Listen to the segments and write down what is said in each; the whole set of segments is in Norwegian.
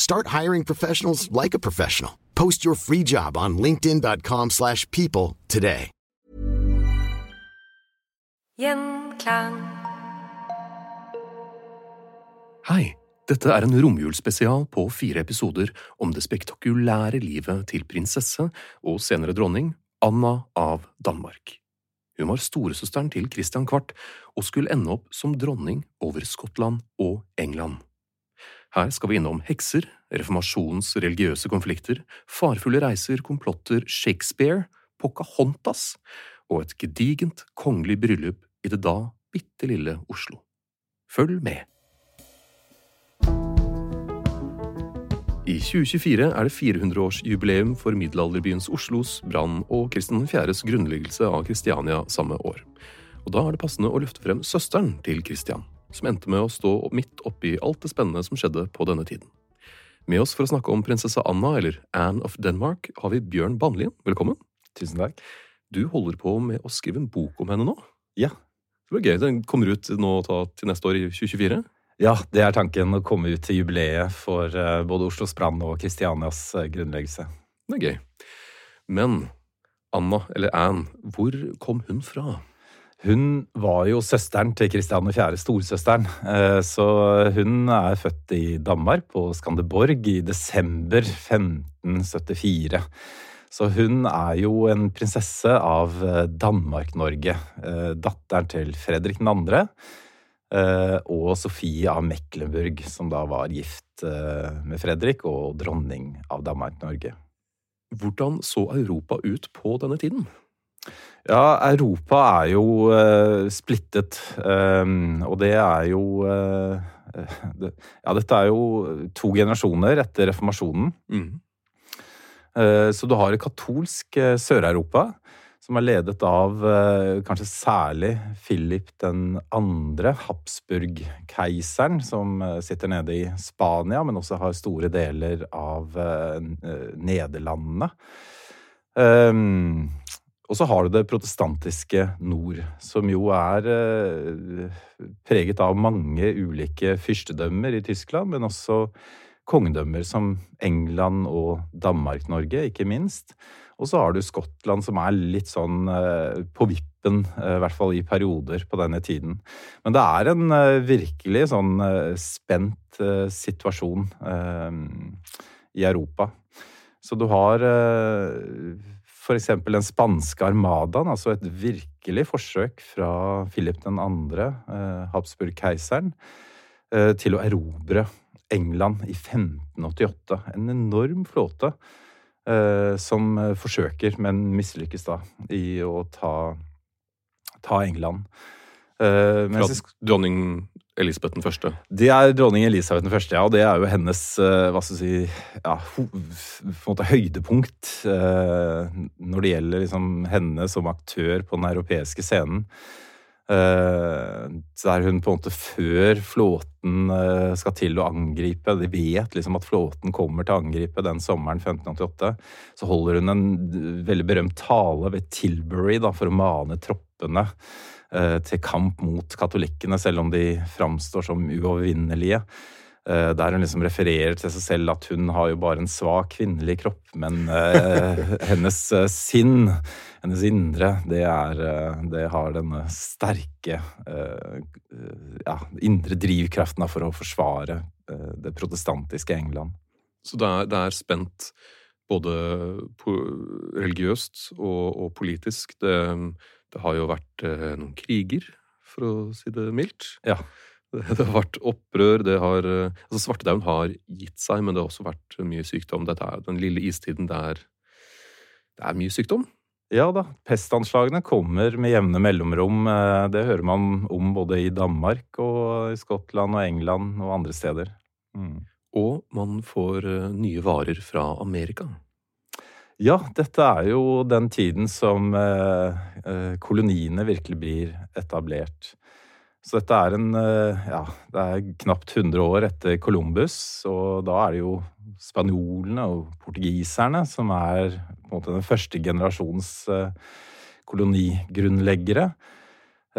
Start hiring professionals like a professional. Post your free job on linkedin.com/people slash people today. Gjenklang. Hei, dette er en romjulsspesial på fire episoder om det spektakulære livet til prinsesse og senere dronning Anna av Danmark. Hun var storesøsteren til Christian Kvart og skulle ende opp som dronning over Skottland og England. Her skal vi innom hekser, reformasjonens religiøse konflikter, farfulle reiser, komplotter, Shakespeare, Pocahontas og et gedigent kongelig bryllup i det da bitte lille Oslo. Følg med. I 2024 er det 400-årsjubileum for middelalderbyens Oslos brann og Kristian 4.s grunnleggelse av Kristiania samme år. Og da er det passende å løfte frem søsteren til Kristian, som endte med å stå midt oppi alt det spennende som skjedde på denne tiden. Med oss for å snakke om prinsesse Anna, eller Anne of Denmark, har vi Bjørn Bannlien. Velkommen. Tusen takk. Du holder på med å skrive en bok om henne nå. Ja. Det blir gøy. Den kommer ut nå ta, til neste år i 2024. ja, det er tanken å komme ut til jubileet for eh, både Oslos brann og Kristianias eh, grunnleggelse. Det er gøy. Men Anna, eller Anne, hvor kom hun fra? Hun var jo søsteren til Kristian 4., storesøsteren. Eh, Så hun er født i Danmark, på Skanderborg, i desember 1574. Så hun er jo en prinsesse av eh, Danmark-Norge. eh, Datteren til Fredrik 2. eh, og Sofie av Mecklenburg, som da var gift med Fredrik og dronning av Danmark-Norge. Hvordan så Europa ut på denne tiden? Ja, Europa er jo uh, splittet, Um, og det er jo uh, det, Ja, dette er jo to generasjoner etter reformasjonen. Eh, så du har et katolsk Sør-Europa, som er ledet av kanskje særlig Philip den andre, Habsburg-keiseren, som sitter nede i Spania, men også har store deler av Nederlandene. Ehm, og så har du det protestantiske nord, som jo er eh, preget av mange ulike fyrstedømmer i Tyskland, men også kongedømmer som England og Danmark-Norge, ikke minst. Og så har du Skottland, som er litt sånn eh, på vippen, eh, i hvert fall i perioder på denne tiden. Men det er en virkelig sånn spent situasjon i Europa. Så du har eksempel den spanske armadaen, altså et virkelig forsøk fra Philip 2., eh, Habsburg-keiseren, eh, til å erobre England i 1588. En enorm flåte eh, som forsøker, men mislykkes da, i å ta, ta England. Eh, Fra dronning Elisabeth den første. det er dronning Elisabeth den første, ja, og det er jo hennes eh, hva skal si, ja, på en måte høydepunkt eh, når det gjelder liksom henne som aktør på den europeiske scenen. Der hun på en måte før flåten skal til å angripe De vet liksom at flåten kommer til å angripe den sommeren 1588. Så holder hun en veldig berømt tale ved Tilbury da, for å mane troppene til kamp mot katolikkene, selv om de framstår som uovervinnelige. Eh, der hun liksom refererer til seg selv at hun har jo bare en svak kvinnelig kropp, men uh, hennes sinn, hennes indre, det er Det har denne sterke ja, indre drivkraften for å forsvare det protestantiske England. Så det er, det er spent både religiøst og, og politisk. Det, det, har jo vært noen kriger, for å si det mildt. Ja. Det har vært opprør, det har eh, Altså, svartedauden har gitt seg, men det har også vært mye sykdom. Dette er den lille istiden der det er mye sykdom. Ja da. Pestanslagene kommer med jevne mellomrom. Eh, det hører man om både i Danmark og i Skottland og England og andre steder. Mm. Og man får eh, nye varer fra Amerika. Ja, dette er jo den tiden som koloniene virkelig blir etablert. Så dette er en eh, Ja, det er knapt 100 år etter Columbus, og da er det jo spanjolene og portugiserne som er på en måte den første generasjons eh, kolonigrunnleggere.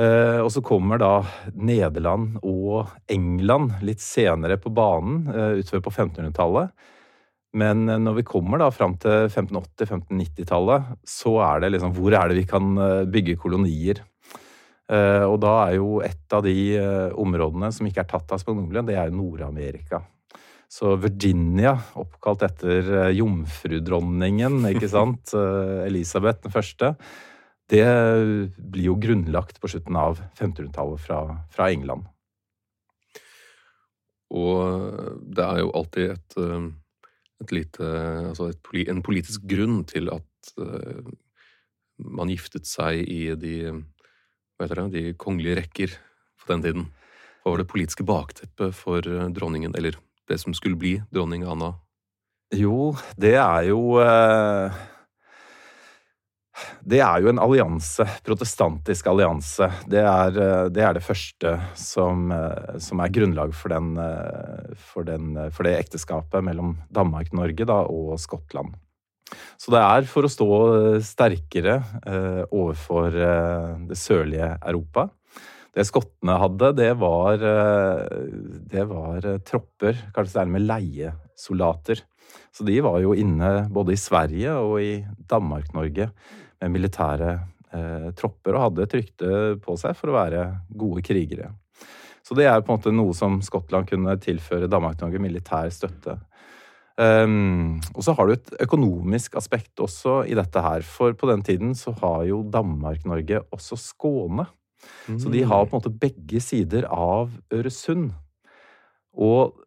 Eh, og så kommer da Nederland og England litt senere på banen, utover på 1500-tallet. Men når vi kommer da fram til 1580-1590-tallet, så er det liksom Hvor er det vi kan bygge kolonier? Eh, og da er jo et av de eh, områdene som ikke er tatt av spanjolene, det er Nord-Amerika. Så Virginia, oppkalt etter eh, jomfrudronningen, ikke sant, Elisabeth den første, det blir jo grunnlagt på slutten av 1500-tallet fra, fra, England. Og det er jo alltid et, et lite Altså et, en politisk grunn til at man giftet seg i de det, de kongelige rekker på den tiden. Hva var det politiske bakteppet for eh, dronningen, eller det som skulle bli dronning Anna? Jo, det er jo eh, Det er jo en allianse. Protestantisk allianse. Det er eh, det, er det første som, som, er grunnlag for, den, for, den, for det ekteskapet mellom Danmark-Norge og Skottland. Så det er for å stå sterkere eh, overfor eh, det sørlige Europa. Det skottene hadde, det var, eh, det var tropper, kanskje særlig med leiesoldater. Så de var jo inne både i Sverige og i Danmark-Norge militære eh, tropper og hadde et rykte på seg for å være gode krigere. Så det er på en måte noe som Skottland kunne tilføre Danmark-Norge, militær støtte. Um, og så har du et økonomisk aspekt også i dette her. For på den tiden så har jo Danmark-Norge også Skåne. Mm. Så de har på en måte begge sider av Øresund. Og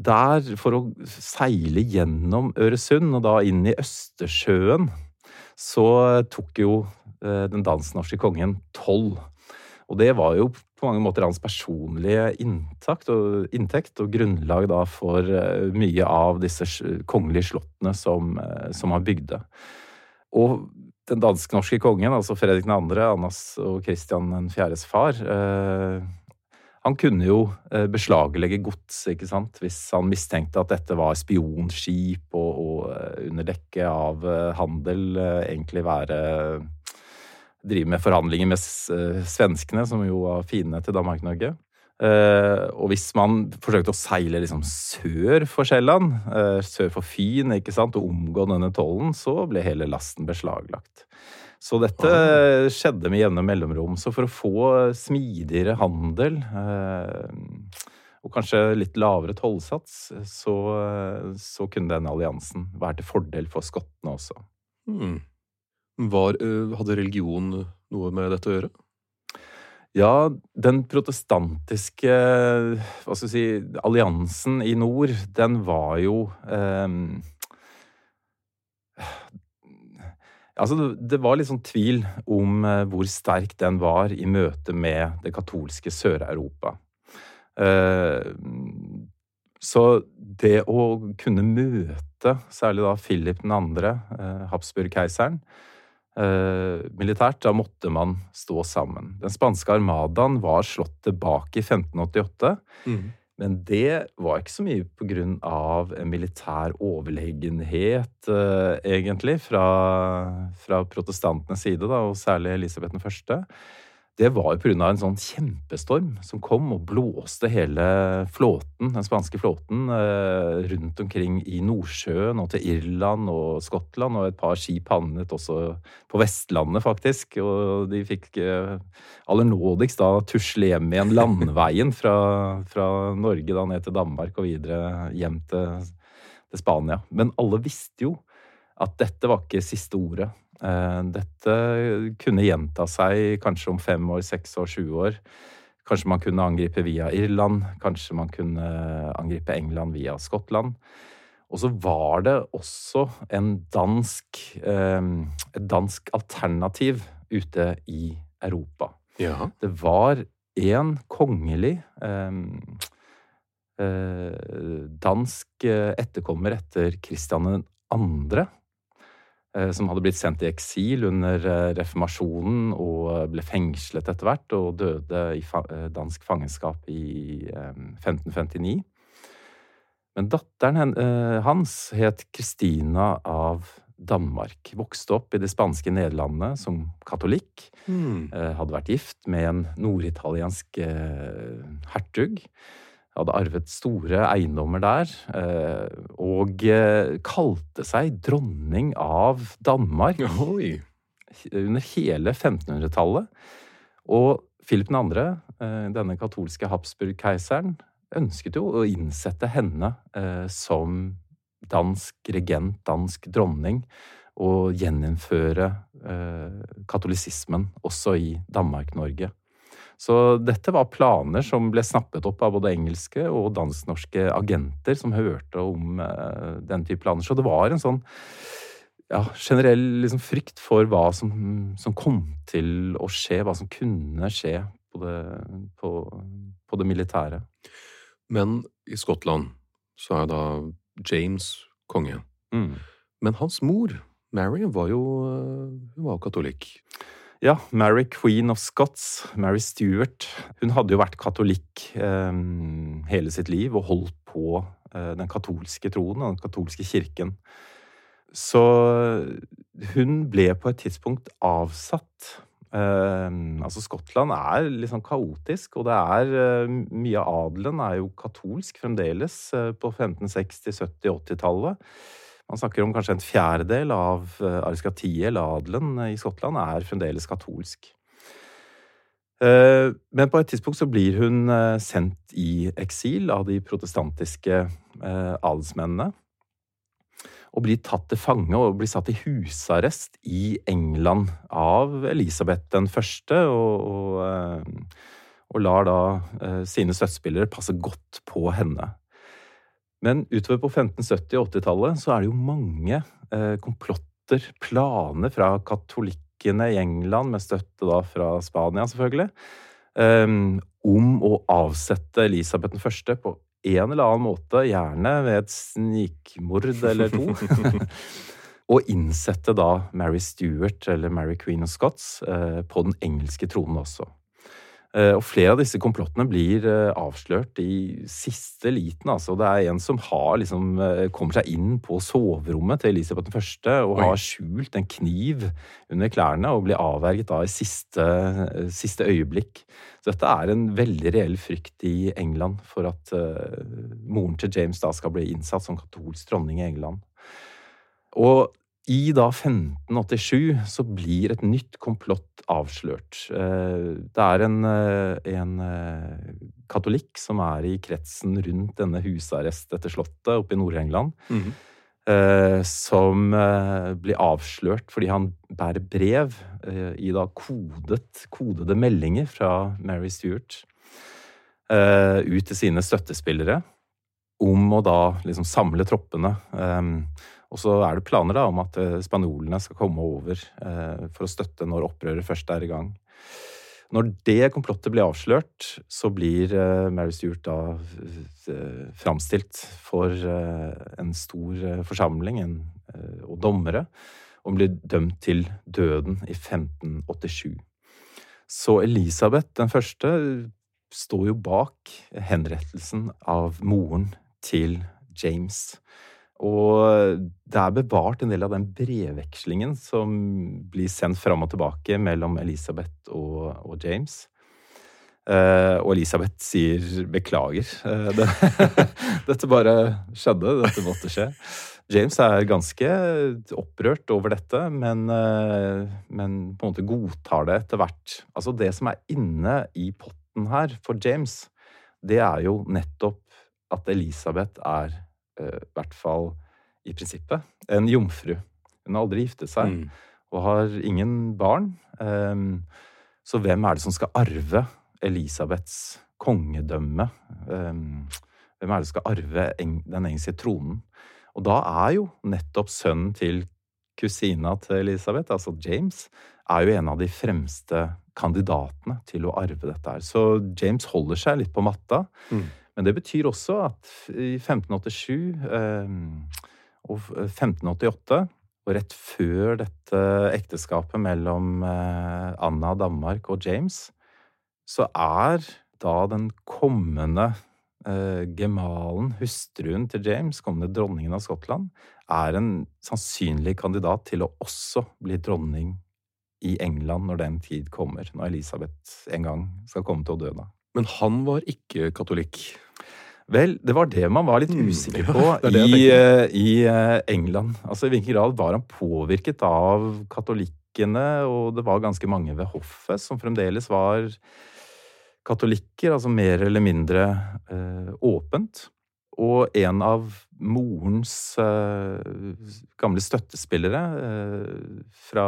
der, for å seile gjennom Øresund, og da inn i Østersjøen, så tok jo eh, den dansk-norske kongen tolv. Og det var jo på mange måter hans personlige inntakt og, inntekt, og grunnlag da for eh, mye av disse kongelige slottene som, eh, som han bygde. Og den dansk-norske kongen, altså Fredrik 2., Annas og Kristian 4.s far, han kunne jo eh, beslaglegge gods, ikke sant, hvis han mistenkte at dette var spionskip og, og under dekke av handel egentlig være drive med forhandlinger med eh, svenskene, som jo var fiendene til Danmark-Norge. Og hvis man forsøkte å seile liksom sør for Sjælland, sør for Fyn, ikke sant, og omgå denne tollen, så ble hele lasten beslaglagt. Så dette ah. skjedde med jevne mellomrom. Så for å få smidigere handel uh, og kanskje litt lavere tollsats, så, så, kunne denne alliansen være til fordel for skottene også. Mm. Var, eh, hadde religion noe med dette å gjøre? Ja, den protestantiske hva skal vi si, alliansen i nord, den var jo eh, Altså, det var litt sånn tvil om eh, hvor sterk den var i møte med det katolske Sør-Europa. Eh, så det å kunne møte særlig da Philip 2., eh, Habsburg-keiseren, militært. Da måtte man stå sammen. Den spanske armadaen var slått tilbake i 1588. Mm. Men det var ikke så mye på grunn av en militær overlegenhet, eh, egentlig, fra, fra protestantenes side, da, og særlig Elisabeth den første det var jo pga. en sånn kjempestorm som kom og blåste hele flåten, den spanske flåten eh, rundt omkring i Nordsjøen og til Irland og Skottland. Og et par skip havnet også på Vestlandet, faktisk. Og de fikk eh, aller nådigst da tusle hjem igjen landveien fra, fra Norge da ned til Danmark og videre hjem til, til Spania. Men alle visste jo at dette var ikke siste ordet. Eh, dette kunne gjenta seg kanskje om fem år, seks år, sju år. Kanskje man kunne angripe via Irland, kanskje man kunne angripe England via Skottland. Og så var det også en dansk, eh, et dansk alternativ ute i Europa. Ja. Det var en kongelig eh, dansk etterkommer etter Kristian 2 Eh, som hadde blitt sendt i eksil under eh, reformasjonen og ble fengslet etter hvert, og døde i eh, dansk fangenskap i 1559. Men datteren hans het Kristina av Danmark. Vokste opp i det spanske Nederlandet som katolikk. Mm. Hadde vært gift med en norditaliensk hertug hadde arvet store eiendommer der, eh, og eh, kalte seg dronning av Danmark Oi. under hele 1500-tallet. Og Philip 2., eh, denne katolske Habsburg-keiseren, ønsket jo å innsette henne som dansk regent, dansk dronning, og gjeninnføre katolisismen også i Danmark-Norge. Så dette var planer som ble snappet opp av både engelske og dansk-norske agenter som hørte om uh, den type planer. Så det var en sånn ja, generell liksom, frykt for hva som, som, kom til å skje, hva som kunne skje på det, på, på det militære. Men i Skottland så er da James konge. Mm. Men hans mor, Mary, var jo, hun var jo katolikk. Ja, Mary Queen of Scots, Mary Stuart. Hun hadde jo vært katolikk eh, hele sitt liv og holdt på eh, den katolske troen og den katolske kirken. Så hun ble på et tidspunkt avsatt. Eh, altså, Skottland er litt sånn kaotisk, og det er eh, Mye av adelen er jo katolsk fremdeles eh, på 1560-, 70-, 80-tallet. Man snakker om kanskje en fjerdedel av ariskatiet aristokratiet, eller adelen, i Skottland er fremdeles katolsk. Eh, men på et tidspunkt så blir hun eh, sendt i eksil av de protestantiske adelsmennene. Og blir tatt til fange og blir satt i husarrest i England av Elisabeth den første. Og, og, og lar da sine støttespillere passe godt på henne. Men utover på 1570- og 80-tallet så er det jo mange eh, komplotter, planer fra katolikkene i England, med støtte da fra Spania, selvfølgelig, eh, om å avsette Elisabeth den første på en eller annen måte, gjerne ved et snikmord eller to. og innsette da Mary Stuart, eller Mary Queen of Scots, eh, på den engelske tronen også. Eh, og flere av disse komplottene blir eh, avslørt i siste liten. altså. Det er en som har liksom, eh, kommer seg inn på soverommet til Elisabeth 1. og Oi. har skjult en kniv under klærne og blir avverget da i siste, siste, øyeblikk. Så dette er en veldig reell frykt i England for at uh, moren til James da skal bli innsatt som katolsk dronning i England. Og i da 1587 så blir et nytt komplott avslørt. Eh, det er en, eh, en eh, katolikk som er i kretsen rundt denne husarrest etter slottet oppe i Nord-England. Mm -hmm. Som blir avslørt fordi han bærer brev i da kodet, kodede meldinger fra Mary Stuart ut til sine støttespillere om å da liksom samle troppene. Og så er det planer da om at eh, spanjolene skal komme over eh, for å støtte når opprøret først er i gang. Når det komplottet blir avslørt, så blir eh, Mary Stuart da framstilt for en stor forsamling og dommere. og blir dømt til døden i 1587. Så Elisabeth den første står jo bak henrettelsen av moren til James. Og det er bevart en del av den brevvekslingen som blir sendt fram og tilbake mellom Elisabeth og, og James. Uh, og Elisabeth sier beklager. Uh, det, dette bare skjedde. Dette måtte skje. James er ganske opprørt over dette, men, uh, men på en måte godtar det etter hvert. Altså, det som er inne i potten her for James, det er jo nettopp at Elisabeth er i hvert fall i prinsippet en jomfru. Hun har aldri giftet seg mm. og har ingen barn. Um, så hvem er det som skal arve Elisabeths kongedømme. Um, hvem er det som skal arve den engelske tronen? Og da er jo nettopp sønnen til kusina til Elisabeth, altså James, er jo en av de fremste kandidatene til å arve dette her. Så James holder seg litt på matta. Mm. Men det betyr også at i 1587 ehm, og 1588 og rett før dette ekteskapet mellom eh, Anna av Danmark og James, så er da den kommende eh, gemalen, hustruen til James, kommende dronningen av Skottland, er en sannsynlig kandidat til å også bli dronning i England når den tid kommer, når Elisabeth en gang skal komme til å dø da. Men han var ikke katolikk? Vel, det var det man var litt mm, usikker på mm, i, uh, i uh, England. Altså I hvilken grad var han påvirket av katolikkene, og det var ganske mange ved hoffet som fremdeles var katolikker, altså mer eller mindre eh, åpent. Og en av morens eh, gamle støttespillere eh, fra,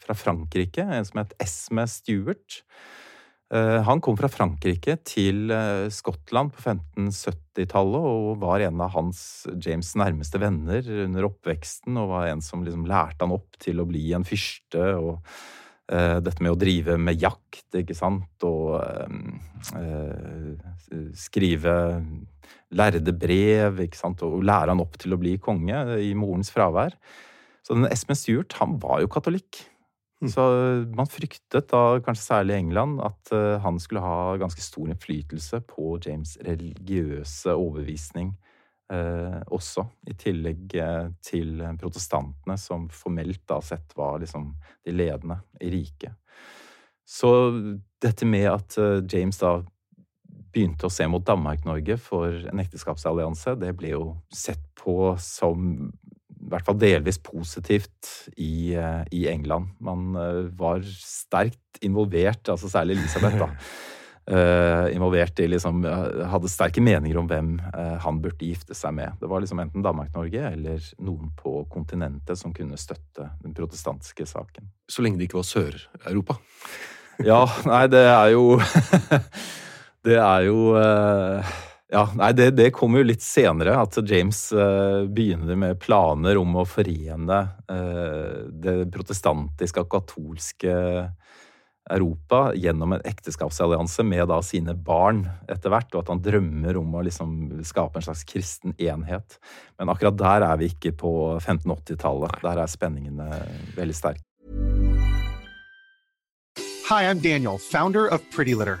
fra, Frankrike, en som het Esme Stewart, eh, han kom fra Frankrike til eh, Skottland på 1570-tallet og var en av hans James' nærmeste venner under oppveksten, og var en som liksom lærte han opp til å bli en fyrste. og uh, dette med å drive med jakt, ikke sant, og uh, skrive lærde brev, ikke sant, og lære han opp til å bli konge i morens fravær. Så den Espen Stuart, han var jo katolikk. Mm. Så man fryktet da, kanskje særlig i England, at uh, han skulle ha ganske stor innflytelse på James' religiøse overbevisning eh, også. I tillegg eh, til protestantene, som formelt da sett var liksom de ledende i riket. Så dette med at eh, James da begynte å se mot Danmark-Norge for en ekteskapsallianse, det ble jo sett på som i hvert fall delvis positivt i, eh, i England. Man var sterkt involvert, altså særlig Elisabeth, da. Uh, involvert i liksom Hadde sterke meninger om hvem uh, han burde gifte seg med. Det var liksom enten Danmark-Norge eller noen på kontinentet som kunne støtte den protestantiske saken. Så lenge det ikke var Sør-Europa? ja, nei, det er jo Det er jo uh, ja, nei, det, det kommer jo litt senere, at James begynner med planer om å forene det protestantiske og katolske Europa gjennom en ekteskapsallianse med da sine barn etter hvert, og at han drømmer om å liksom skape en slags kristen enhet. Men akkurat der er vi ikke på 1580-tallet. Der er spenningene veldig sterke. Hi, I'm Daniel, founder of Pretty Litter.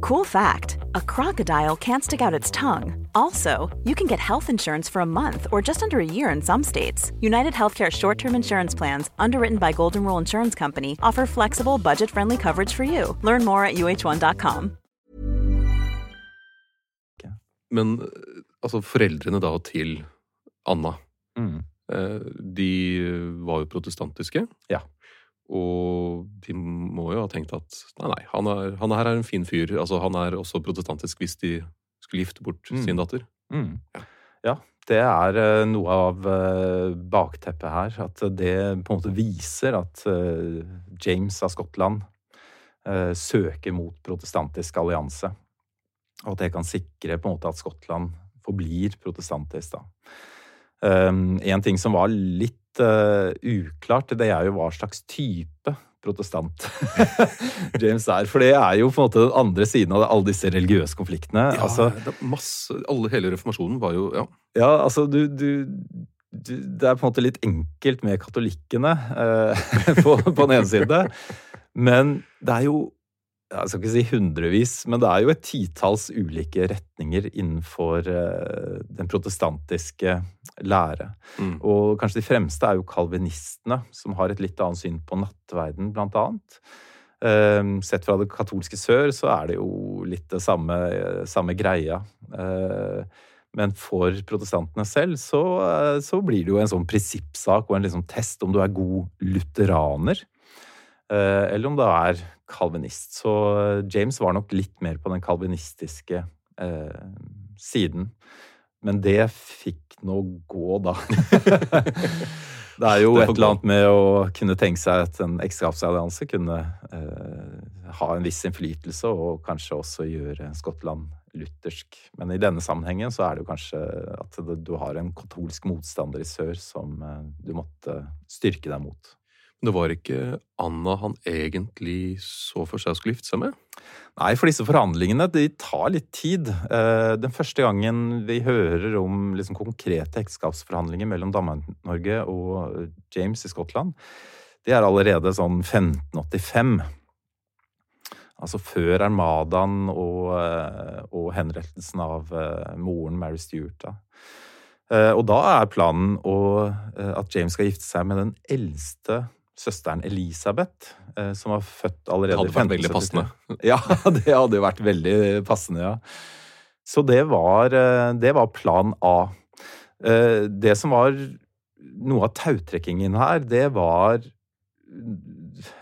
Cool fact a crocodile can't stick out its tongue. Also, you can get health insurance for a month or just under a year in some states. United Healthcare short term insurance plans, underwritten by Golden Rule Insurance Company, offer flexible, budget friendly coverage for you. Learn more at uh1.com. Men altså, foreldrene da til Anna, Mm. eh, de var jo protestantiske. Ja. Og de må jo ha tenkt at nei, nei, han, er, han her er en fin fyr. Altså, han er også protestantisk hvis de skulle gifte bort Mm. sin datter. Mm. Ja, det er eh, noe av eh, bakteppet her. At det på en måte viser at eh, James av Skottland søker mot protestantisk allianse. Og at det kan sikre på en måte at Skottland forblir protestantisk. da. Um, en ting som var litt eh, uklart, det er jo hva slags type protestant James er. For det er jo på en måte den andre siden av alle disse religiøse konfliktene. Ja, altså, masse, alle, Hele reformasjonen var jo ja. ja, altså du, du, du Det er på en måte litt enkelt med katolikkene uh, på, på den ene side. Men det er jo jeg skal ikke si hundrevis, men det er jo et titalls ulike retninger innenfor eh, den protestantiske lære. Mm. Og kanskje de fremste er jo kalvinistene, som har et litt annet syn på nattverden, blant annet. Eh, sett fra det katolske sør så er det jo litt det samme, samme greia. Eh, men for protestantene selv så, eh, så blir det jo en sånn prinsippsak og en liksom test om du er god lutheraner. Eh, Eller om det er kalvinist. Så eh, James var nok litt mer på den kalvinistiske eh, siden. Men det fikk nå gå, da. det er jo Det et eller annet med å kunne tenke seg at en ekteskapsallianse kunne eh, ha en viss innflytelse, og kanskje også gjøre Skottland luthersk. Men i denne sammenhengen så er det jo kanskje at du har en katolsk motstander i sør som eh, du måtte styrke deg mot. Men det var ikke Anna han egentlig så for seg å skulle gifte seg med? Nei, for disse forhandlingene de tar litt tid. Eh, Den første gangen vi hører om liksom konkrete ekteskapsforhandlinger mellom Danmark-Norge og James i Skottland, det er allerede sånn 1585. Altså før Armadaen og, eh, og henrettelsen av eh, moren Mary Stuart. Da. Eh, Og da er planen å, eh, at James skal gifte seg med den eldste søsteren Elisabeth, eh, som var født allerede Det hadde vært veldig passende. Ja, det hadde vært veldig passende, ja. Så det var, eh, det var plan A. Eh, Det som var noe av tautrekkingen her, det var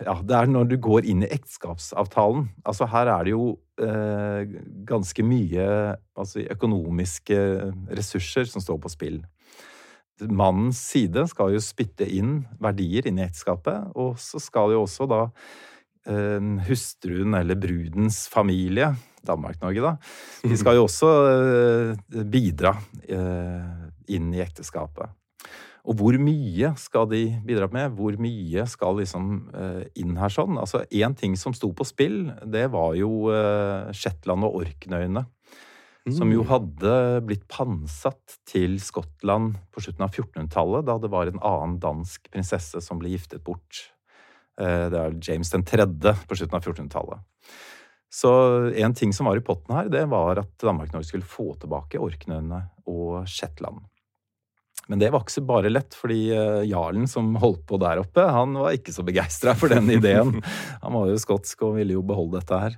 ja, det er når du går inn i ekteskapsavtalen. Altså her er det jo eh, ganske mye altså, økonomiske ressurser som står på spill. Mannens side skal jo spytte inn verdier inn i ekteskapet, og så skal jo også da eh, hustruen eller brudens familie, Danmark-Norge da, de skal jo også eh, bidra eh, inn i ekteskapet. Og hvor mye skal de bidra med? Hvor mye skal liksom inn her sånn? Altså, én ting som sto på spill, det var jo Shetland og Orknøyene. Som jo hadde blitt pantsatt til Skottland på slutten av 1400-tallet, da det var en annen dansk prinsesse som ble giftet bort. Eh, det er James den tredje på slutten av 1400-tallet. Så en ting som var i potten her, det var at Danmark-Norge skulle få tilbake Orknøyene og Shetland. Men det var ikke så bare lett, fordi eh, jarlen som holdt på der oppe, han var ikke så begeistra for den ideen. Han var jo skotsk og ville jo beholde dette her.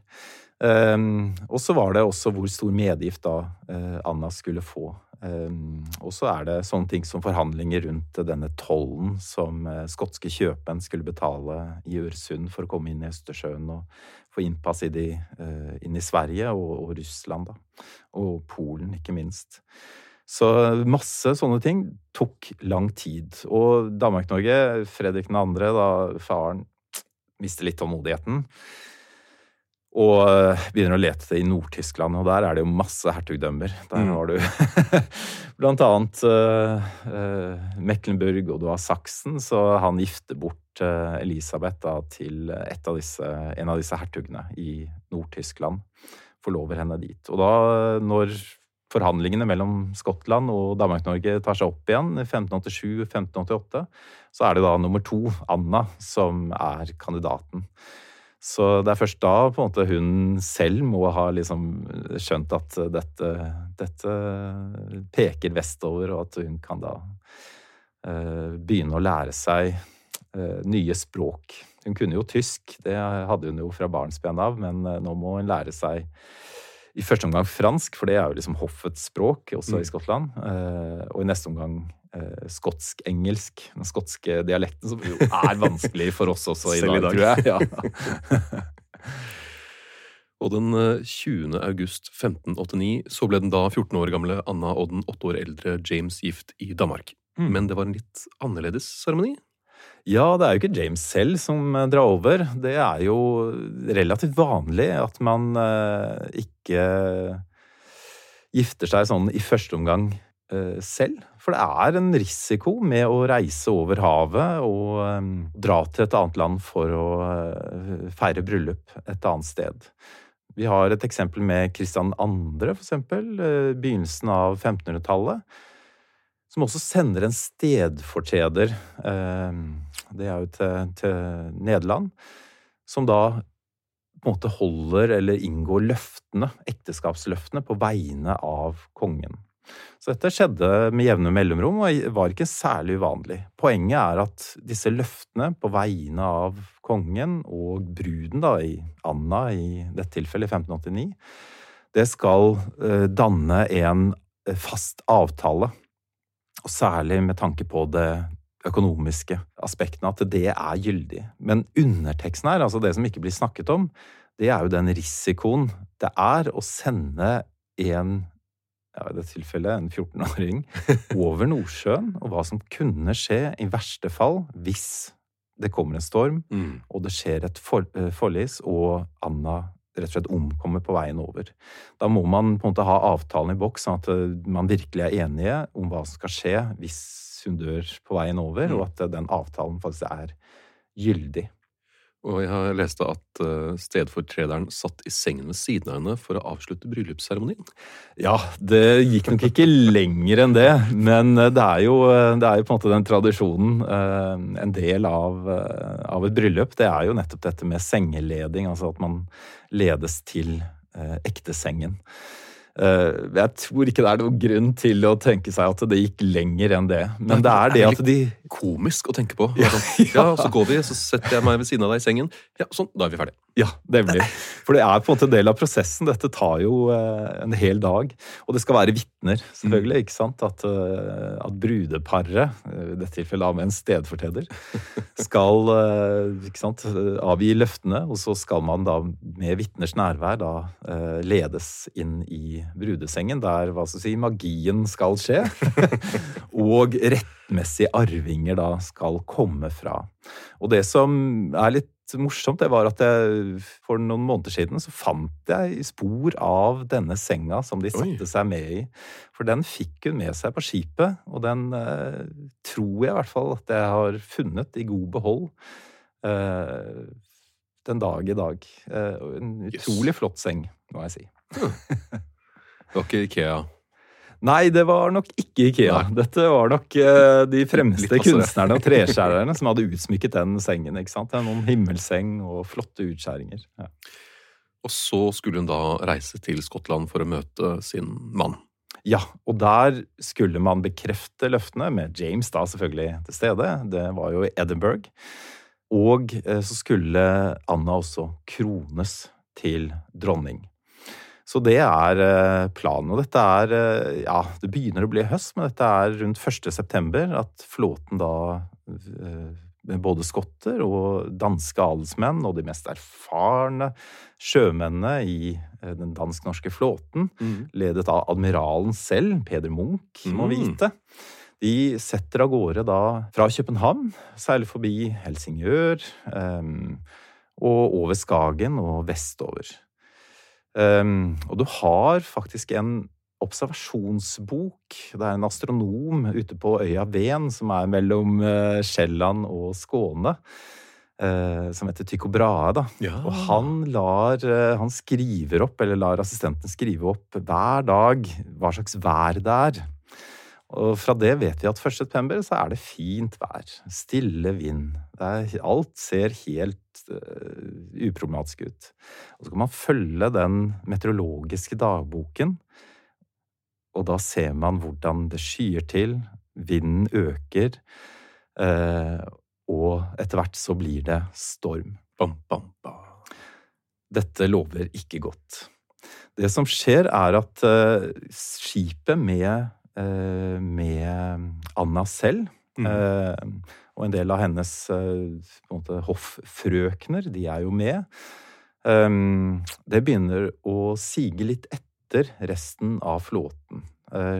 Um, og så var det også hvor stor medgift da uh, Anna skulle få. Um, og så er det sånne ting som forhandlinger rundt denne tollen som uh, skotske kjøpmenn skulle betale i Øresund for å komme inn i Østersjøen og få innpass i de, uh, inn i Sverige og, og Russland, da. Og Polen, ikke minst. Så masse sånne ting tok lang tid. Og Danmark-Norge, Fredrik 2., da faren mister litt tålmodigheten. Og eh, begynner å lete i Nord-Tyskland, og der er det jo masse hertugdømmer. Der Mm. har du blant annet uh, uh, Mecklenburg, og du har Saksen, så han gifter bort uh, Elisabeth da, til av disse, en av disse hertugene i Nord-Tyskland. Forlover henne dit. Og da, når forhandlingene mellom Skottland og Danmark-Norge tar seg opp igjen i 1587-1588, så er det da nummer to, Anna, som er kandidaten. Så det er først da på en måte hun selv må ha liksom skjønt at dette, dette peker vestover, og at hun kan da uh, begynne å lære seg uh, nye språk. Hun kunne jo tysk, det hadde hun jo fra barnsben av, men uh, nå må hun lære seg i første omgang fransk, for det er jo liksom hoffets språk også mm. i Skottland. og i neste omgang skotsk-engelsk. Den skotske dialekten, som jo er vanskelig for oss også i dag, tror jeg. Ja. Og den 20. Eh, august 1589 så ble den da 14 år gamle Anna og den 8 år eldre James gift i Danmark. Mm. Men det var en litt annerledes seremoni? Ja, det er jo ikke James selv som eh, drar over. Det er jo relativt vanlig at man eh, ikke gifter seg sånn i første omgang Eh, selv. For det er en risiko med å reise over havet og um, dra til et annet land for å uh, feire bryllup et annet sted. Vi har et eksempel med Kristian 2., for eksempel, begynnelsen av 1500-tallet, som også sender en stedfortreder, det er jo til, til Nederland, som da på en måte holder eller inngår løftene, ekteskapsløftene, på vegne av kongen. Så dette skjedde med jevne mellomrom og var ikke særlig uvanlig. Poenget er at disse løftene på vegne av kongen og bruden, da, i Anna i dette tilfellet, i 1589, det skal eh, danne en eh, fast avtale. Og særlig med tanke på det økonomiske aspektene, at det er gyldig. Men underteksten her, altså det som ikke blir snakket om, det er jo den risikoen det er å sende en ja, i dette tilfellet en 14-åring, over Nordsjøen, og hva som kunne skje i verste fall hvis det kommer en storm, mm. og det skjer et for, uh, forlis, og Anna rett og slett omkommer på veien over. Da må man på en måte ha avtalen i boks, sånn at uh, man virkelig er enige om hva som skal skje hvis hun dør på veien over, mm. og at uh, den avtalen faktisk er gyldig. Og jeg har lest at uh, stedfortrederen satt i sengen ved siden av henne for å avslutte bryllupsseremonien. Ja, det gikk nok ikke lenger enn det, men eh, det er jo, eh, det er jo på en måte den tradisjonen. En del av, av, et bryllup, det er jo nettopp dette med sengeleding. Altså at man ledes til ektesengen. Eh, jeg tror ikke det er noen grunn til å tenke seg at det gikk lenger enn det. Men det er det at de Komisk å tenke på. Ja, ja, så går vi, så setter jeg meg ved siden av deg i sengen. Ja, sånn, da er vi ferdige. Ja, nemlig. For det er på en måte en del av prosessen. Dette tar jo eh, en hel dag. Og det skal være vitner, selvfølgelig. Mm. ikke sant? At, eh, at brudeparet, i dette tilfellet med en stedfortreder, skal ikke sant, avgi løftene. Og så skal man da med vitners nærvær da ledes inn i brudesengen, der hva skal si, magien skal skje. og rettmessige arvinger da skal komme fra. Og det som er litt morsomt, det var at jeg for noen måneder siden så fant jeg spor av denne senga som de satte Oi. seg med i. For den fikk hun med seg på skipet, og den eh, tror jeg i hvert fall at jeg har funnet i god behold. Eh, den dag i dag. Eh, en utrolig yes. flott seng, må jeg si. Det var ikke Ikea? Nei, det var nok ikke Ikea. Nei. Dette var nok uh, de fremste kunstnerne og treskjærerne som hadde utsmykket den sengen. ikke sant? Noen himmelseng og flotte utskjæringer. Ja. Og så skulle hun da reise til Skottland for å møte sin mann. Ja, og der skulle man bekrefte løftene, med James da selvfølgelig til stede. Det var jo i Edinburgh. Og uh, så skulle Anna også krones til dronning. Så det er eh, planen. Og dette er eh, Ja, det begynner å bli høst, men dette er rundt 1. september at flåten da eh, både skotter og danske adelsmenn og de mest erfarne sjømennene i den dansk-norske flåten, mm. ledet av admiralen selv, Peder Munch, må mm. vite. De setter av gårde da fra København, seiler forbi Helsingør og over Skagen og vestover. Um, og du har faktisk en observasjonsbok. Det er en astronom ute på øya Ven, som er mellom uh, Sjælland og Skåne. Uh, som heter Tycho Brahe. Da. Ja. Og han lar uh, Han skriver opp, eller lar assistenten skrive opp hver dag hva slags vær det er. Og fra det vet vi at 1. september så er det fint vær. Stille vind. Er, alt ser helt uh, uproblematisk ut. Og så kan man følge den meteorologiske dagboken, og da ser man hvordan det skyer til, vinden øker, uh, og etter hvert så blir det storm. Bam, bam, bam. Dette lover ikke godt. Det som skjer, er at uh, skipet med med Anna selv. Mm. Eh, og en del av hennes eh, hofffrøkner, de er jo med. Det begynner å sige litt etter resten av flåten.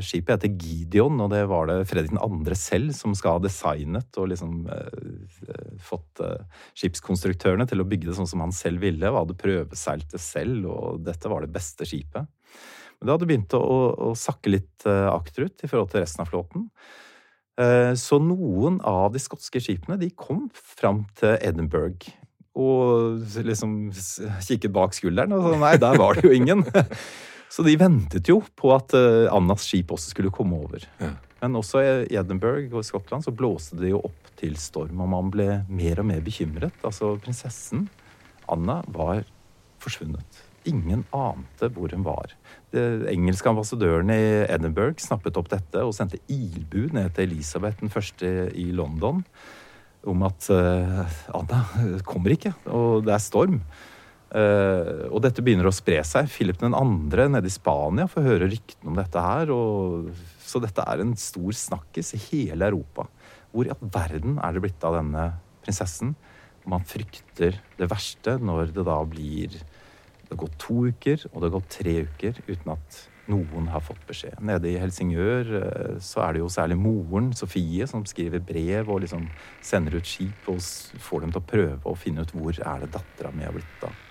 Skipet heter Gideon, og det var det Fredrik 2. selv som skal ha designet og liksom fått skipskonstruktørene til å bygge det sånn som han selv ville, og hadde prøveseilt det selv, og dette var det beste skipet. Men det hadde begynt å, å sakke litt uh, akterut i forhold til resten av flåten. Uh, så noen av de skotske skipene de kom fram til Edinburgh. Og liksom kikket bak skulderen, og så nei, der var det jo ingen. så de ventet jo på at uh, Annas skip også skulle komme over. Ja. Men også i Edinburgh og Skottland så blåste det jo opp til storm, og man ble mer og mer bekymret. Altså, prinsessen Anna var forsvunnet. Ingen ante hvor hun var. Den engelske ambassadøren i Edinburgh snappet opp dette og sendte ilbud ned til Elisabeth den første i London om at uh, Anna kommer ikke, og det er storm. Uh, og dette begynner å spre seg. Philip 2. nede i Spania får høre ryktene om dette her. Og, så dette er en stor snakkis i hele Europa. Hvor i all verden er det blitt av denne prinsessen? Man frykter det verste når det da blir det har gått to uker, og det har gått tre uker uten at noen har fått beskjed. Nede i Helsingør eh, så er det jo særlig moren, Sofie, som skriver brev og liksom sender ut skip og får dem til å prøve å finne ut hvor er det dattera mi har blitt av.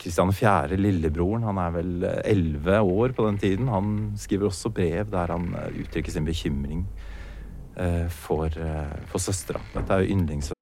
Kristian eh, 4., lillebroren, han er vel eh, elleve år på den tiden. Han skriver også brev der han uttrykker sin bekymring for, for søstera. Dette er jo yndlingssøstera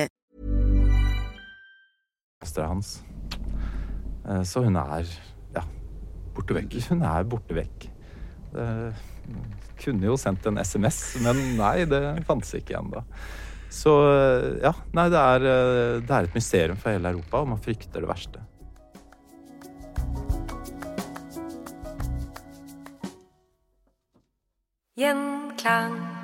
Hans. Eh, så hun er ja, borte vekk. Hun er borte vekk. Det kunne jo sendt en SMS, men nei, det fantes ikke ennå. Så eh, ja, nei, det er, eh, det er et mysterium for hele Europa, og man frykter det verste. Gjenklang